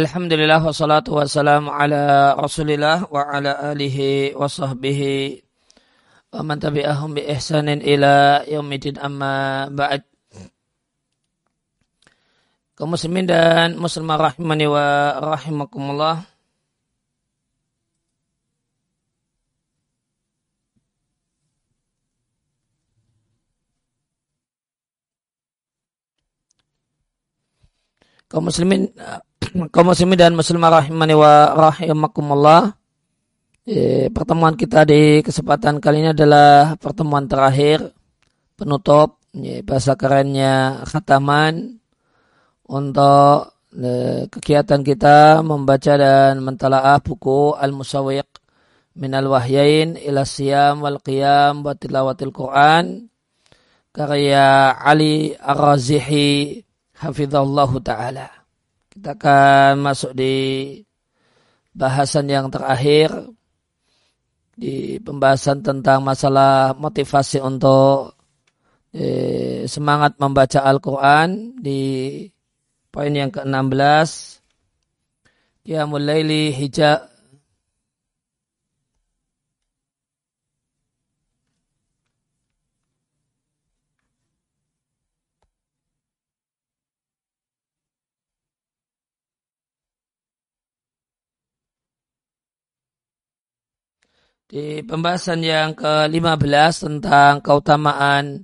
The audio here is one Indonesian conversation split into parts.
Alhamdulillah wassalatu wassalamu ala rasulillah wa ala alihi wa sahbihi wa man tabi'ahum bi ihsanin ila yaumidin amma ba'd. Muslimin dan muslimah rahimani wa rahimakumullah. Muslimin kaum muslimin dan muslimah rahimani wa rahimakumullah. E, pertemuan kita di kesempatan kali ini adalah pertemuan terakhir penutup e, bahasa kerennya khataman untuk e, kegiatan kita membaca dan mentalaah buku Al-Musawiq min al-wahyain ila siyam wal qiyam wa tilawatil Quran karya Ali Ar-Razihi hafizallahu taala kita akan masuk di bahasan yang terakhir di pembahasan tentang masalah motivasi untuk eh, semangat membaca Al-Quran di poin yang ke-16 Qiyamul Laili hijab Di pembahasan yang ke-15 tentang keutamaan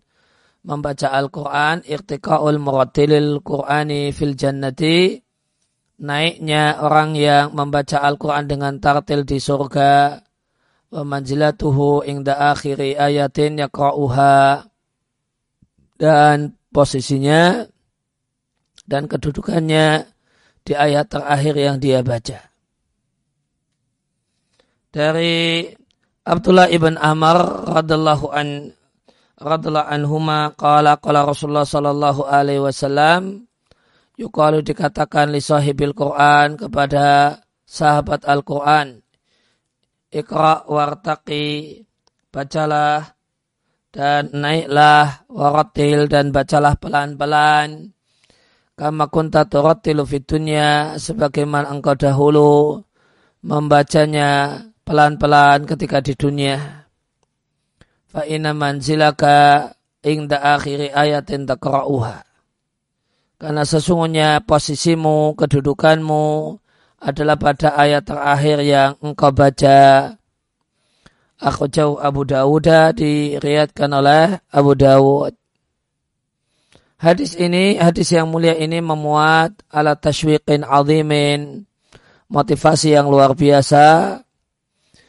membaca Al-Quran, irtiqa'ul murattilil Qur'ani fil jannati, naiknya orang yang membaca Al-Quran dengan tartil di surga, wa manzilatuhu ingda akhiri ayatin yakra'uha, dan posisinya dan kedudukannya di ayat terakhir yang dia baca. Dari Abdullah ibn Amr radallahu an radallahu anhuma qala qala Rasulullah sallallahu alaihi wasallam yuqalu dikatakan li sahibil Quran kepada sahabat Al-Quran Iqra wartaqi bacalah dan naiklah waratil dan bacalah pelan-pelan. Kama kunta turattilu fid dunya sebagaimana engkau dahulu membacanya pelan-pelan ketika di dunia. Fa inna manzilaka ingda akhiri ayatin takra'uha. Karena sesungguhnya posisimu, kedudukanmu adalah pada ayat terakhir yang engkau baca. Aku jauh Abu Dawud diriatkan oleh Abu Dawud. Hadis ini, hadis yang mulia ini memuat ala tashwiqin azimin, motivasi yang luar biasa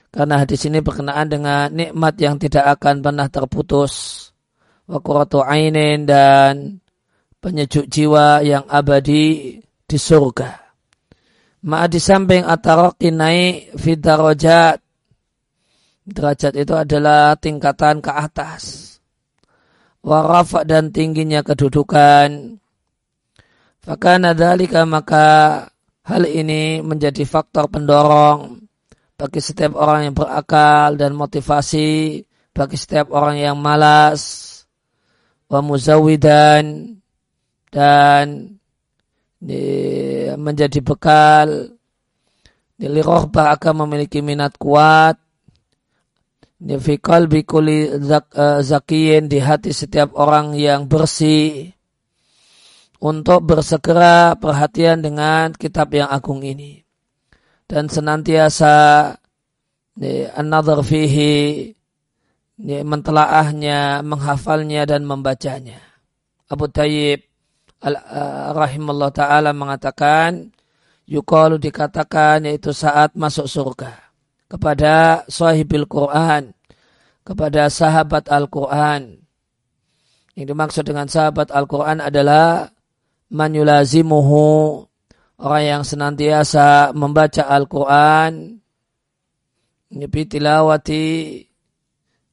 karena hadis ini berkenaan dengan nikmat yang tidak akan pernah terputus. Wakuratu ainin dan penyejuk jiwa yang abadi di surga. Ma'a di samping ataraki naik fidarojat. Derajat itu adalah tingkatan ke atas. Warafa dan tingginya kedudukan. Fakana dalika maka hal ini menjadi faktor pendorong bagi setiap orang yang berakal dan motivasi bagi setiap orang yang malas wa muzawidan dan menjadi bekal rohbah akan memiliki minat kuat fi qalbi kulli eh, zakiyin di hati setiap orang yang bersih untuk bersegera perhatian dengan kitab yang agung ini dan senantiasa an-nadhar fihi mentelaahnya, menghafalnya dan membacanya. Abu Tayyib rahimahullah taala mengatakan yukalu dikatakan yaitu saat masuk surga kepada sahibil Quran kepada sahabat Al-Quran. Yang dimaksud dengan sahabat Al-Quran adalah man yulazimuhu orang yang senantiasa membaca Al-Quran, tilawati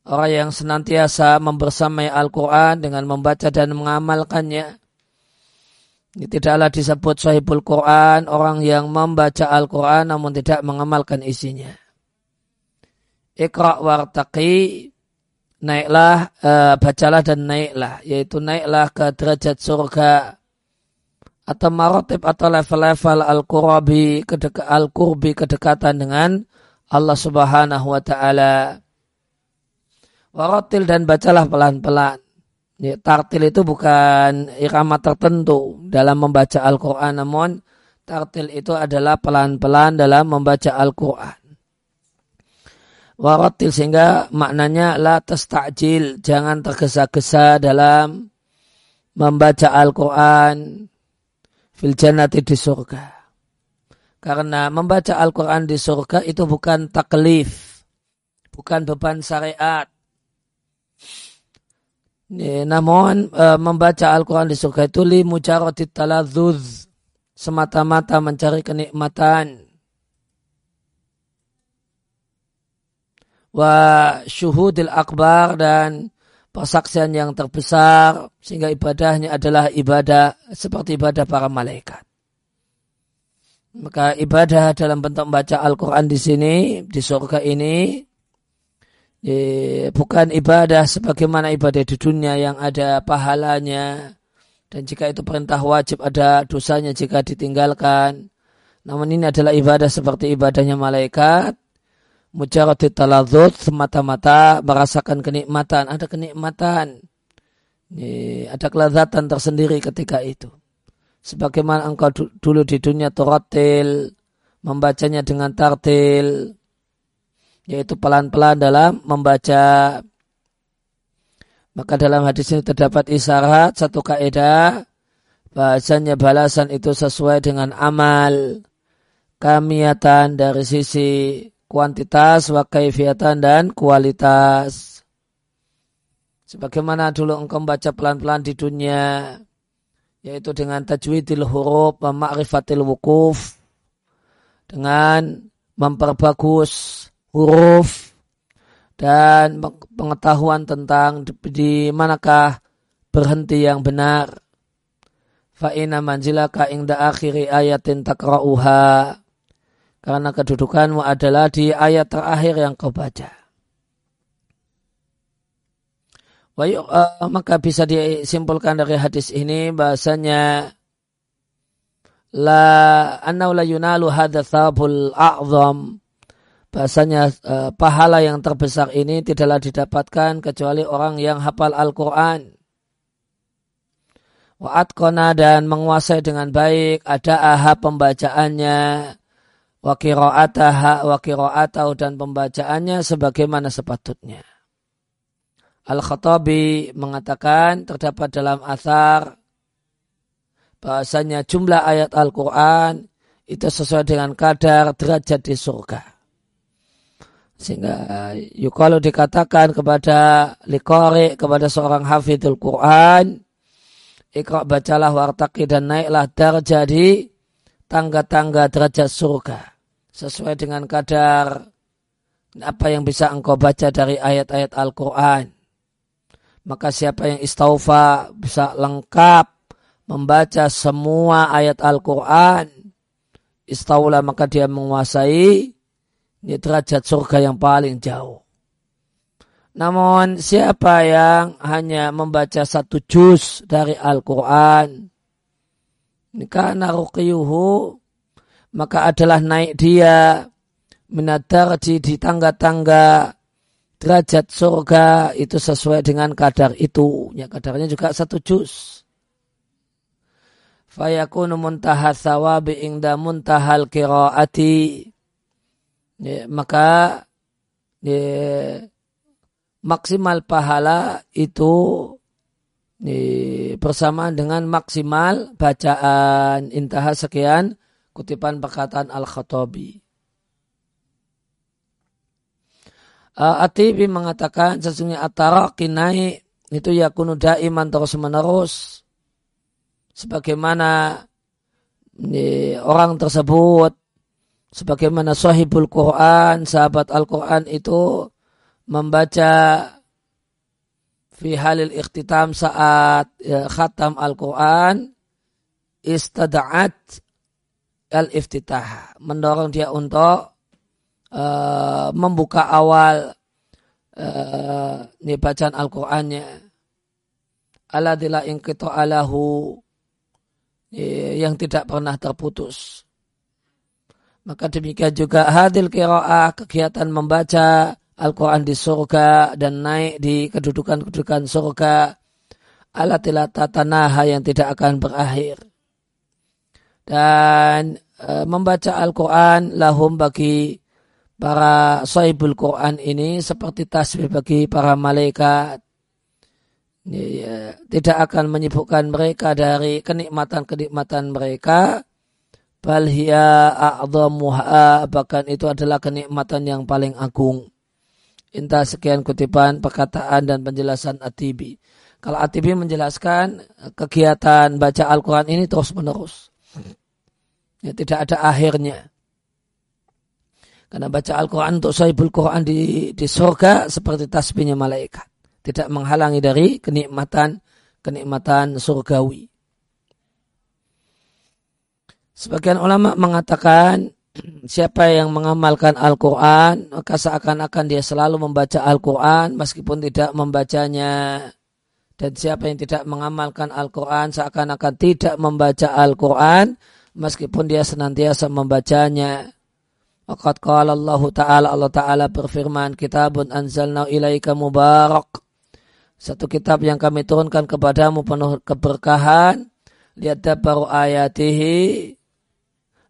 orang yang senantiasa membersamai Al-Quran dengan membaca dan mengamalkannya. Ini tidaklah disebut sahibul Quran, orang yang membaca Al-Quran namun tidak mengamalkan isinya. Iqra' wartaqi, naiklah, uh, bacalah dan naiklah, yaitu naiklah ke derajat surga atau marotib atau level-level al-qurabi kedek al-qurbi kedekatan dengan Allah Subhanahu wa taala. Warotil dan bacalah pelan-pelan. Ya, tartil itu bukan irama tertentu dalam membaca Al-Quran, namun tartil itu adalah pelan-pelan dalam membaca Al-Quran. Warotil sehingga maknanya la tastajil, jangan tergesa-gesa dalam membaca Al-Quran fil jannati di surga. Karena membaca Al-Quran di surga itu bukan taklif, bukan beban syariat. Namun e, membaca Al-Quran di surga itu li mujaradit taladzuz, semata-mata mencari kenikmatan. Wa syuhudil akbar dan persaksian yang terbesar sehingga ibadahnya adalah ibadah seperti ibadah para malaikat. Maka ibadah dalam bentuk membaca Al-Quran di sini, di surga ini, bukan ibadah sebagaimana ibadah di dunia yang ada pahalanya. Dan jika itu perintah wajib ada dosanya jika ditinggalkan. Namun ini adalah ibadah seperti ibadahnya malaikat mujarati taladzut semata-mata merasakan kenikmatan, ada kenikmatan. Ada kelezatan tersendiri ketika itu. Sebagaimana engkau dulu di dunia turatil, membacanya dengan tartil, yaitu pelan-pelan dalam membaca. Maka dalam hadis ini terdapat isyarat satu kaidah bahasanya balasan itu sesuai dengan amal kamiatan dari sisi kuantitas, wa kaifiatan dan kualitas. Sebagaimana dulu engkau membaca pelan-pelan di dunia, yaitu dengan tajwidil huruf, ma'rifatil wukuf, dengan memperbagus huruf, dan pengetahuan tentang di manakah berhenti yang benar. Fa'ina manzilaka ingda akhiri ayatin takra'uha karena kedudukanmu adalah di ayat terakhir yang kau baca. Uh, maka bisa disimpulkan dari hadis ini bahasanya la annau la yunalu hadathabul a'zam. Bahasanya uh, pahala yang terbesar ini tidaklah didapatkan kecuali orang yang hafal Al-Quran. Wa dan menguasai dengan baik ada aha pembacaannya wa qira'ataha wa qira'atahu dan pembacaannya sebagaimana sepatutnya. Al-Khattabi mengatakan terdapat dalam asar bahasanya jumlah ayat Al-Quran itu sesuai dengan kadar derajat di surga. Sehingga yuk kalau dikatakan kepada likori, kepada seorang hafidul Quran, ikra bacalah wartaki dan naiklah di tangga-tangga derajat surga sesuai dengan kadar apa yang bisa engkau baca dari ayat-ayat Al-Quran. Maka siapa yang istaufa bisa lengkap membaca semua ayat Al-Quran, istaula maka dia menguasai ini derajat surga yang paling jauh. Namun siapa yang hanya membaca satu juz dari Al-Quran, karena ruqiyuhu maka adalah naik dia menadarji di tangga-tangga derajat surga itu sesuai dengan kadar itu. Ya, kadarnya juga satu juz. Fayakunu muntaha thawabi ingda muntahal kiraati. Ya, maka ya, maksimal pahala itu ya, bersamaan dengan maksimal bacaan intaha sekian kutipan perkataan Al-Khattabi. Uh, Atibi mengatakan sesungguhnya ataraki naik itu yakunu daiman terus menerus sebagaimana orang tersebut sebagaimana sahibul Quran sahabat Al-Quran itu membaca fi halil ikhtitam saat ya, khatam Al-Quran istada'at al-iftitah, mendorong dia untuk uh, membuka awal uh, ini bacaan Al-Qur'annya. Aladila kita alahu yang tidak pernah terputus. Maka demikian juga hadil kiraah kegiatan membaca Al-Quran di surga dan naik di kedudukan-kedudukan surga alatilata tanaha yang tidak akan berakhir. Dan e, membaca Al-Quran lahum bagi para sahibul Quran ini seperti tasbih bagi para malaikat. Ya, tidak akan menyibukkan mereka dari kenikmatan-kenikmatan mereka bal hiya a'dhamuha bahkan itu adalah kenikmatan yang paling agung. Inta sekian kutipan perkataan dan penjelasan Atibi. Kalau Atibi menjelaskan kegiatan baca Al-Quran ini terus menerus. Ya, tidak ada akhirnya. Karena baca Al-Quran untuk sahibul Quran di, di surga seperti tasbihnya malaikat. Tidak menghalangi dari kenikmatan kenikmatan surgawi. Sebagian ulama mengatakan siapa yang mengamalkan Al-Quran maka seakan-akan dia selalu membaca Al-Quran meskipun tidak membacanya. Dan siapa yang tidak mengamalkan Al-Quran seakan-akan tidak membaca Al-Quran meskipun dia senantiasa membacanya. Waqad qala Allah Ta'ala Allah Ta'ala berfirman kitabun anzalna ilaika mubarak. Satu kitab yang kami turunkan kepadamu penuh keberkahan. Lihat baru ayatihi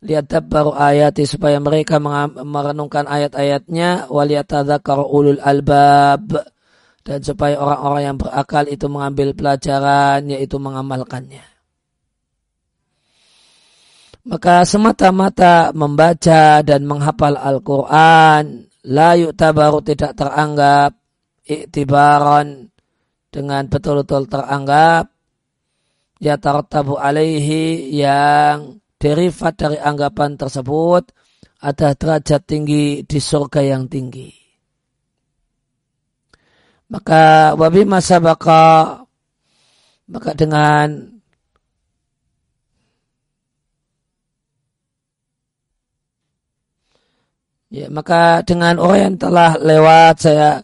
lihat baru ayat supaya mereka merenungkan ayat-ayatnya waliyatadzakar ulul albab dan supaya orang-orang yang berakal itu mengambil pelajaran yaitu mengamalkannya. Maka semata-mata membaca dan menghafal Al-Quran la yu'tabaru tidak teranggap iktibaran dengan betul-betul teranggap ya tabu alaihi yang derivat dari anggapan tersebut ada derajat tinggi di surga yang tinggi. Maka wabi masa baka maka dengan ya maka dengan orang yang telah lewat saya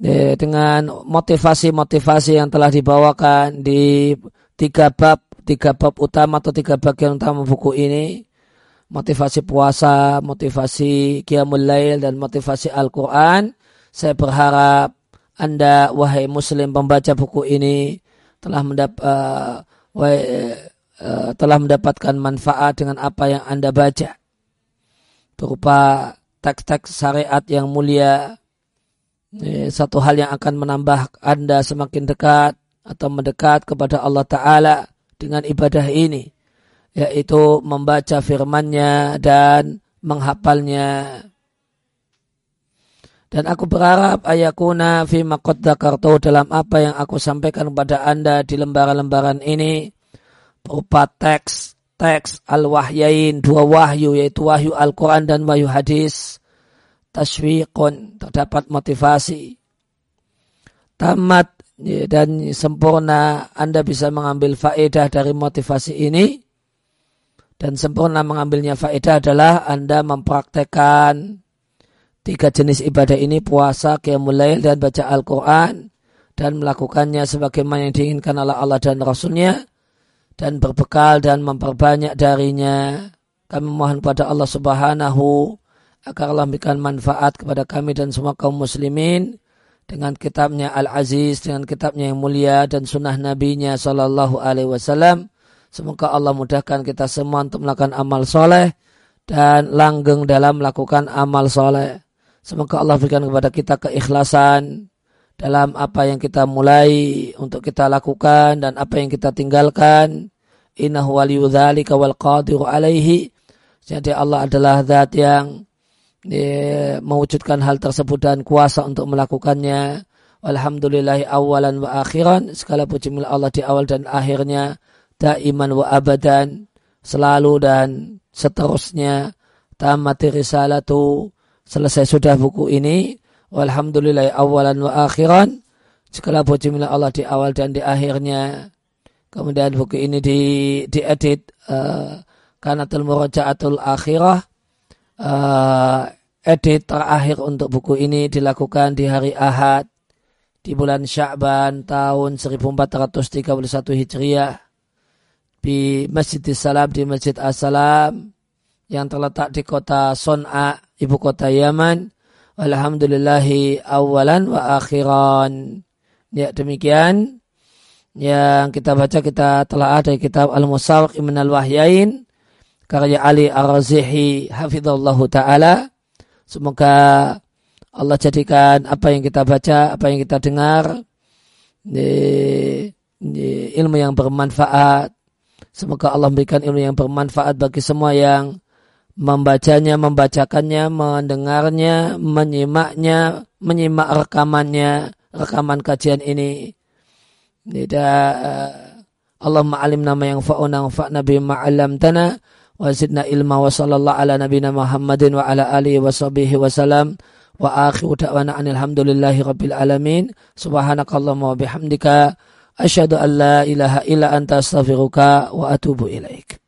ya, dengan motivasi-motivasi yang telah dibawakan di tiga bab tiga bab utama atau tiga bagian utama buku ini motivasi puasa, motivasi qiyamul lail dan motivasi Al-Qur'an. Saya berharap Anda wahai muslim pembaca buku ini telah mendap uh, wahai, uh, telah mendapatkan manfaat dengan apa yang Anda baca. Berupa teks-teks syariat yang mulia satu hal yang akan menambah Anda semakin dekat atau mendekat kepada Allah Ta'ala dengan ibadah ini yaitu membaca firman-Nya dan menghafalnya. Dan aku berharap ayakuna fi maqad dalam apa yang aku sampaikan kepada Anda di lembaran-lembaran ini berupa teks teks al-wahyain dua wahyu yaitu wahyu Al-Quran dan wahyu hadis tashwiqun terdapat motivasi. Tamat Ya, dan sempurna Anda bisa mengambil faedah dari motivasi ini. Dan sempurna mengambilnya faedah adalah Anda mempraktekkan tiga jenis ibadah ini puasa, qiyamul dan baca Al-Quran dan melakukannya sebagaimana yang diinginkan oleh Allah dan Rasulnya dan berbekal dan memperbanyak darinya kami mohon pada Allah subhanahu agar Allah memberikan manfaat kepada kami dan semua kaum muslimin dengan kitabnya Al-Aziz, dengan kitabnya yang mulia dan sunnah nabinya Sallallahu Alaihi Wasallam. Semoga Allah mudahkan kita semua untuk melakukan amal soleh dan langgeng dalam melakukan amal soleh. Semoga Allah berikan kepada kita keikhlasan dalam apa yang kita mulai untuk kita lakukan dan apa yang kita tinggalkan. Innahu waliyudzalika wal qadiru alaihi. Jadi Allah adalah zat yang ya, mewujudkan hal tersebut dan kuasa untuk melakukannya. Alhamdulillahi awalan wa akhiran. Segala puji milik Allah di awal dan akhirnya. Daiman wa abadan. Selalu dan seterusnya. Tamati risalatu. Selesai sudah buku ini. Walhamdulillahi awalan wa akhiran. Segala puji milik Allah di awal dan di akhirnya. Kemudian buku ini di diedit uh, kanatul murajaatul akhirah uh, edit terakhir untuk buku ini dilakukan di hari Ahad di bulan Sya'ban tahun 1431 Hijriah di Masjid Salam di Masjid As-Salam yang terletak di kota Son'a, ibu kota Yaman. Alhamdulillahi awalan wa akhiran. Ya demikian yang kita baca kita telah ada kitab Al-Musawq Ibn Al-Wahyain karya Ali Ar-Razihi hafizallahu taala. Semoga Allah jadikan apa yang kita baca, apa yang kita dengar di, di ilmu yang bermanfaat. Semoga Allah memberikan ilmu yang bermanfaat bagi semua yang membacanya, membacakannya, mendengarnya, menyimaknya, menyimak rekamannya, rekaman kajian ini. Tidak Allah ma'alim nama yang fa'una fa'na bima 'allamtana wa zidna ilma wa sallallahu ala nabina Muhammadin wa ala alihi wa sahbihi wa salam. Wa akhiru da'wana alhamdulillahi rabbil alamin. Subhanakallahumma wa bihamdika. Asyhadu an la ilaha illa anta astaghfiruka wa atubu ilaik